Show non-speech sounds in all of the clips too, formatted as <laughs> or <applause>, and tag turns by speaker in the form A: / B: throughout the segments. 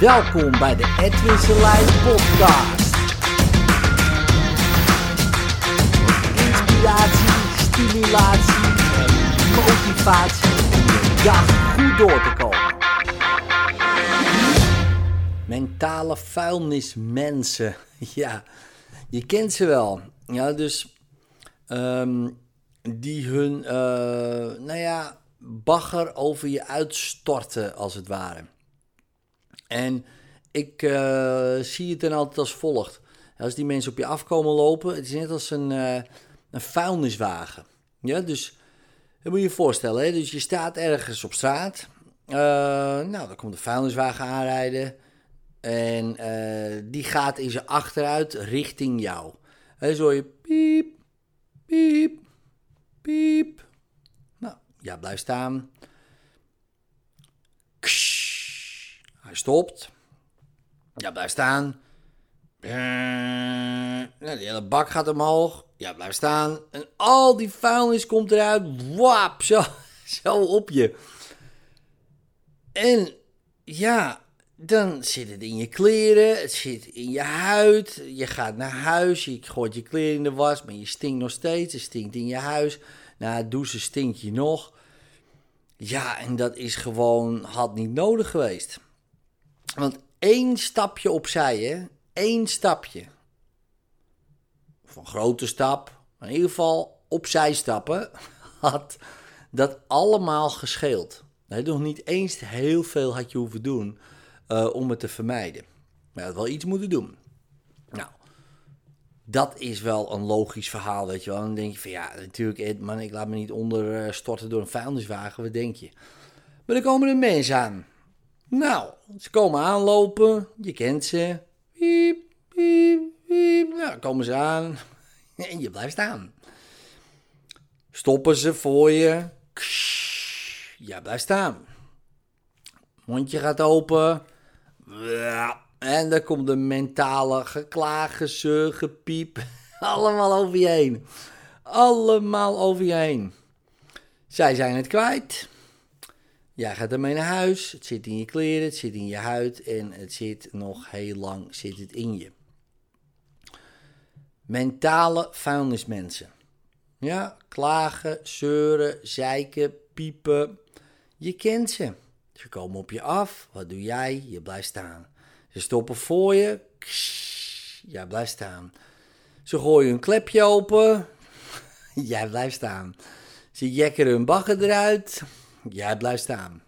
A: Welkom bij de Edwin Selijn podcast. Inspiratie, stimulatie en motivatie de dag goed door te komen. Mentale vuilnismensen. <laughs> Ja, je kent ze wel. Ja, dus ehm, die hun, eh, nou ja, bagger over je uitstorten als het ware. En ik eh, zie het dan altijd als volgt. Als die mensen op je afkomen lopen, het is net als een, uh, een vuilniswagen. Ja, dus dat moet je je voorstellen. Hè? Dus je staat ergens op straat. Uh, nou, dan komt de vuilniswagen aanrijden. En die gaat in zijn achteruit richting jou. En zo je piep, piep, piep. Nou, ja, blijf staan. Hij stopt. Ja, blijf staan. Nou, de hele bak gaat omhoog. Ja, blijf staan. En al die vuilnis komt eruit. Wap, zo, <laughs> zo op je. En ja, dan zit het in je kleren, het zit in je huid. Je gaat naar huis, je gooit je kleren in de was, maar je stinkt nog steeds. Het stinkt in je huis. Na het douchen stinkt je nog. Ja, en dat is gewoon, had niet nodig geweest. Want één stapje opzij, hè? Eén stapje. Of een grote stap. Maar in ieder geval opzij stappen. <laughs> Had dat allemaal gescheeld. Nee, nog niet eens heel veel had je hoeven doen uh, om het te vermijden. Maar je had wel iets moeten doen. Nou, dat is wel een logisch verhaal, weet je wel. dan denk je van ja, natuurlijk, man, ik laat me niet onderstorten door een vuilniswagen. Wat denk je? Maar er komen er mensen aan. Nou, ze komen aanlopen, je kent ze. Piep, piep. Nou, komen ze aan <laughs> en je blijft staan. Stoppen ze voor je. Ja, blijft staan. Mondje gaat open. En dan komt de mentale geklagen, gepiep. <laughs> Allemaal over je heen. Allemaal over je heen. Zij zijn het kwijt. Jij gaat ermee naar huis, het zit in je kleren, het zit in je huid en het zit nog heel lang zit het in je. Mentale vuilnismensen. Ja, klagen, zeuren, zeiken, piepen. Je kent ze. Ze komen op je af. Wat doe jij? Je blijft staan. Ze stoppen voor je. Jij blijft staan. Ze gooien een klepje open. <laughs> Jij blijft staan. Ze jekken hun bagger eruit. Jij blijft staan.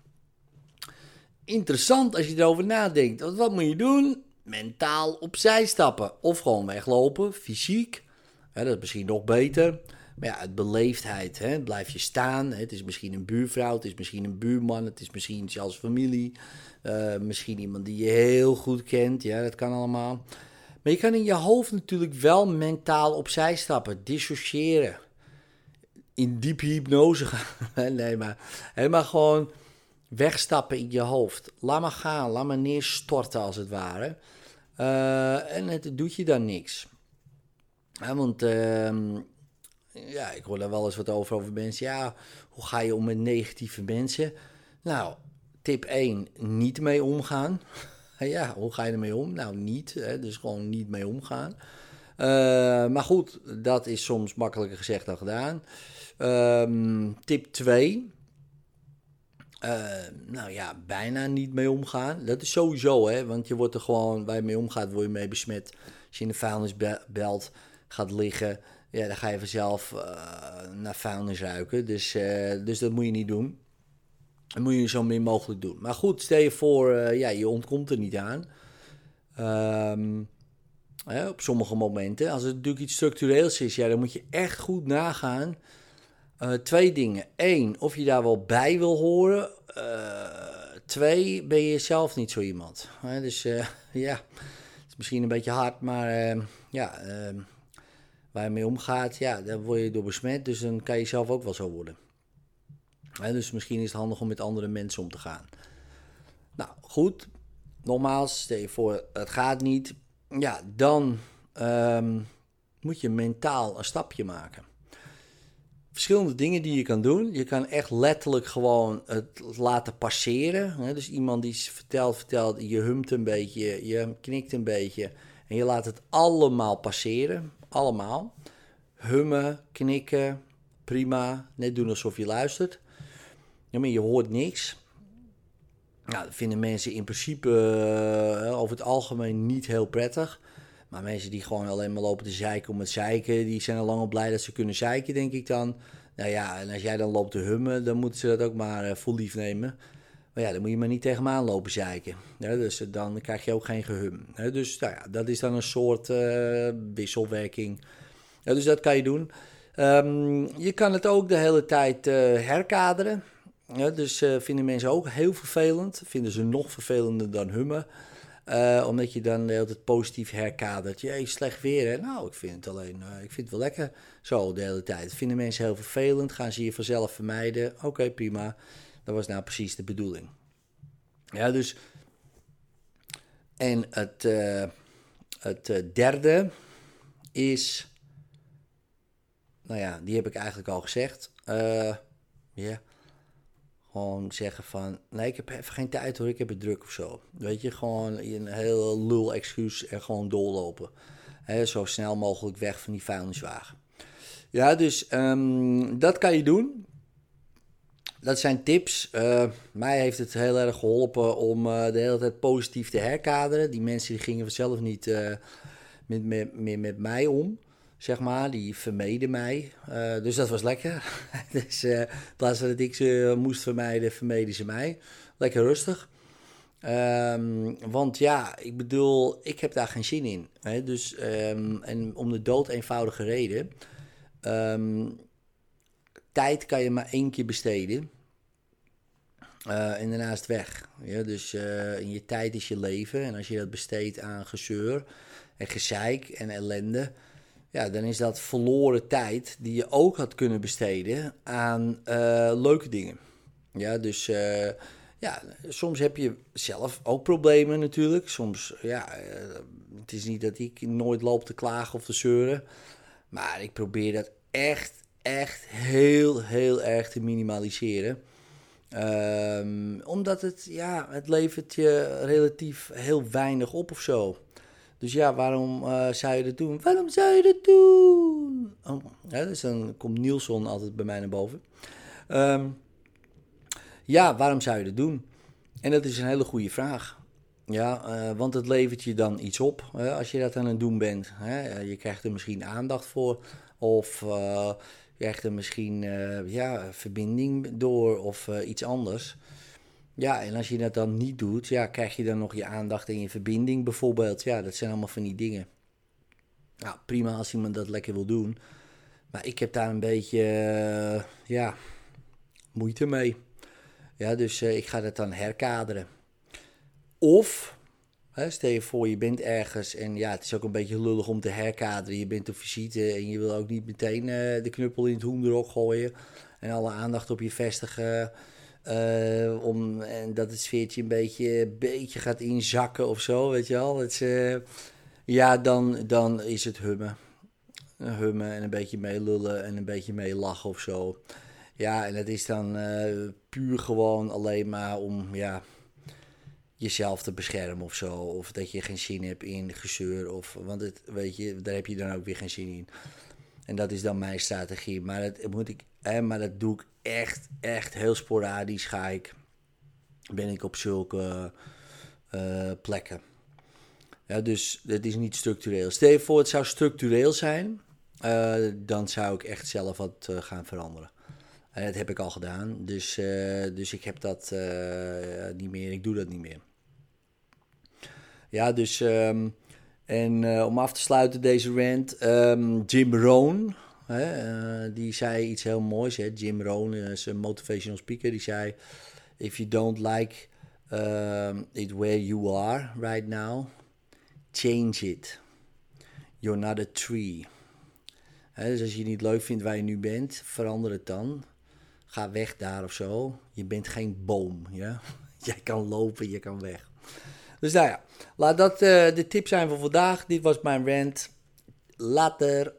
A: Interessant als je erover nadenkt. Want wat moet je doen? Mentaal opzij stappen. Of gewoon weglopen, fysiek. dat is misschien nog beter. Maar ja, het beleefdheid. Hè? Blijf je staan. Het is misschien een buurvrouw, het is misschien een buurman, het is misschien zelfs familie. Uh, misschien iemand die je heel goed kent. Ja, dat kan allemaal. Maar je kan in je hoofd natuurlijk wel mentaal opzij stappen, dissociëren in diepe hypnose gaan. <laughs> nee, maar helemaal gewoon wegstappen in je hoofd. Laat maar gaan, laat maar neerstorten als het ware. Uh, en het doet je dan niks. want uh, ja, ik hoor daar wel eens wat over over mensen. Ja, hoe ga je om met negatieve mensen? Nou, tip 1, niet mee omgaan. <laughs> ja, hoe ga je ermee om? Nou, niet. Hè, dus gewoon niet mee omgaan. Uh, maar goed, dat is soms makkelijker gezegd dan gedaan. Um, tip 2. Uh, nou ja, bijna niet mee omgaan. Dat is sowieso, hè, want je wordt er gewoon, waar je mee omgaat, word je mee besmet. Als je in de vuilnisbelt gaat liggen, ja, dan ga je vanzelf uh, naar vuilnis ruiken. Dus, uh, dus dat moet je niet doen. Dat moet je zo min mogelijk doen. Maar goed, stel je voor, ja, je ontkomt er niet aan. Um, op sommige momenten. Als het natuurlijk iets structureels is, ja, dan moet je echt goed nagaan uh, twee dingen. Eén, of je daar wel bij wil horen. Uh, twee, ben je zelf niet zo iemand. Dus <laughs> ja, het is misschien een beetje hard, maar ehm, ja, ehm, waar je mee omgaat, ja, daar word je door besmet. Dus dan kan je zelf ook wel zo worden. dus misschien is het handig om met andere mensen om te gaan. Nou, goed. Nogmaals, stel je voor, het gaat niet. Ja, dan um, moet je mentaal een stapje maken verschillende dingen die je kan doen. Je kan echt letterlijk gewoon het laten passeren. Dus iemand die vertelt, vertelt, je humt een beetje, je knikt een beetje. En je laat het allemaal passeren. Allemaal. Hummen, knikken, prima. Net doen alsof je luistert. Maar je hoort niks. Nou, dat vinden mensen in principe uh, over het algemeen niet heel prettig. Maar mensen die gewoon alleen maar lopen te zeiken om het zeiken, die zijn al lang al blij dat ze kunnen zeiken, denk ik dan. Nou ja, en als jij dan loopt te hummen, dan moeten ze dat ook maar uh, vol lief nemen. Maar ja, dan moet je maar niet tegen me aanlopen zeiken. Dus eh, dan krijg je ook geen gehum. Dus nou ja, dat is dan een soort uh, wisselwerking. Dus dat kan je doen. Um, je kan het ook de hele tijd herkaderen. Dus vinden mensen ook heel vervelend. Vinden ze nog vervelender dan hummen. Uh, omdat je dan de hele tijd positief herkadert. Jee, slecht weer. Nou, ik vind het alleen, uh, ik vind het wel lekker zo de hele tijd. Vinden mensen heel vervelend, gaan ze je vanzelf vermijden. Oké, prima. Dat was nou precies de bedoeling. Ja, dus. En het, uh, het derde is. Nou ja, die heb ik eigenlijk al gezegd. Ja. Gewoon zeggen van, nee, ik heb even geen tijd hoor, ik heb het druk of zo. Weet je, gewoon een heel lul excuus en gewoon doorlopen. Zo snel mogelijk weg van die vuilniswagen. Ja, dus um, dat kan je doen. Dat zijn tips. Uh, mij heeft het heel erg geholpen om uh, de hele tijd positief te herkaderen. Die mensen die gingen zelf niet uh, met, met, meer met mij om zeg maar. Die vermeden mij. Uh, dus dat was lekker. <laughs> dus uh, in plaats van dat ik ze moest vermijden, vermeden ze mij. Lekker rustig. Um, want ja, ik bedoel, ik heb daar geen zin in. Hè? Dus, um, en om de dood eenvoudige reden. Um, tijd kan je maar één keer besteden. Uh, en daarnaast weg. Dus in je tijd is je leven. En als je dat besteedt aan gezeur en gezeik en ellende ja, dan is dat verloren tijd die je ook had kunnen besteden aan uh, leuke dingen. Ja, dus uh, ja, soms heb je zelf ook problemen natuurlijk. Soms, ja, uh, het is niet dat ik nooit loop te klagen of te zeuren. Maar ik probeer dat echt, echt heel, heel erg te minimaliseren. Um, omdat het, ja, het levert je relatief heel weinig op of zo. Dus ja, waarom uh, zou je dat doen? Waarom zou je dat doen? Oh, ja, dus dan komt Nielsen altijd bij mij naar boven. Um, ja, waarom zou je dat doen? En dat is een hele goede vraag. Ja, uh, want het levert je dan iets op hè, als je dat aan het doen bent. Hè. Je krijgt er misschien aandacht voor, of uh, je krijgt er misschien ja, verbinding door, of iets anders. Ja, en als je dat dan niet doet, ja, krijg je dan nog je aandacht en je verbinding bijvoorbeeld. Ja, dat zijn allemaal van die dingen. Nou, prima als iemand dat lekker wil doen. Maar ik heb daar een beetje, uh, ja, moeite mee. Ja, dus uh, ik ga dat dan herkaderen. Of, hè, stel je voor, je bent ergens en ja, het is ook een beetje lullig om te herkaderen. Je bent op visite en je wil ook niet meteen uh, de knuppel in het hoenderok gooien. En alle aandacht op je vestigen. Uh, om, en dat het sfeertje een beetje, beetje gaat inzakken of zo, weet je wel. Het, uh, ja, dan, dan is het hummen. Hummen en een beetje meelullen en een beetje meelachen of zo. Ja, en het is dan uh, puur gewoon alleen maar om ja, jezelf te beschermen of zo. Of dat je geen zin hebt in gezeur. Of, want het, weet je, daar heb je dan ook weer geen zin in. En dat is dan mijn strategie. Maar dat, moet ik, maar dat doe ik echt, echt heel sporadisch ga ik, ben ik op zulke uh, plekken. Ja, dus het is niet structureel. Stel voor, het zou structureel zijn, uh, dan zou ik echt zelf wat uh, gaan veranderen. En dat heb ik al gedaan, dus, dus ik heb dat niet meer, ik doe dat niet meer. Ja, dus, um, en om af te sluiten deze rant, um, Jim Rohn, Hè, uh, die zei iets heel moois. Hè? Jim Rohn is een motivational speaker. Die zei: If you don't like um, it where you are right now, change it. You're not a tree. Dus als je niet leuk vindt waar je nu bent, verander het dan. Ga weg daar of zo. Je bent geen boom. Ja? <laughs> Jij kan lopen, je kan weg. Dus nou ja, laat dat uh, de tip zijn voor vandaag. Dit was mijn rant. Later.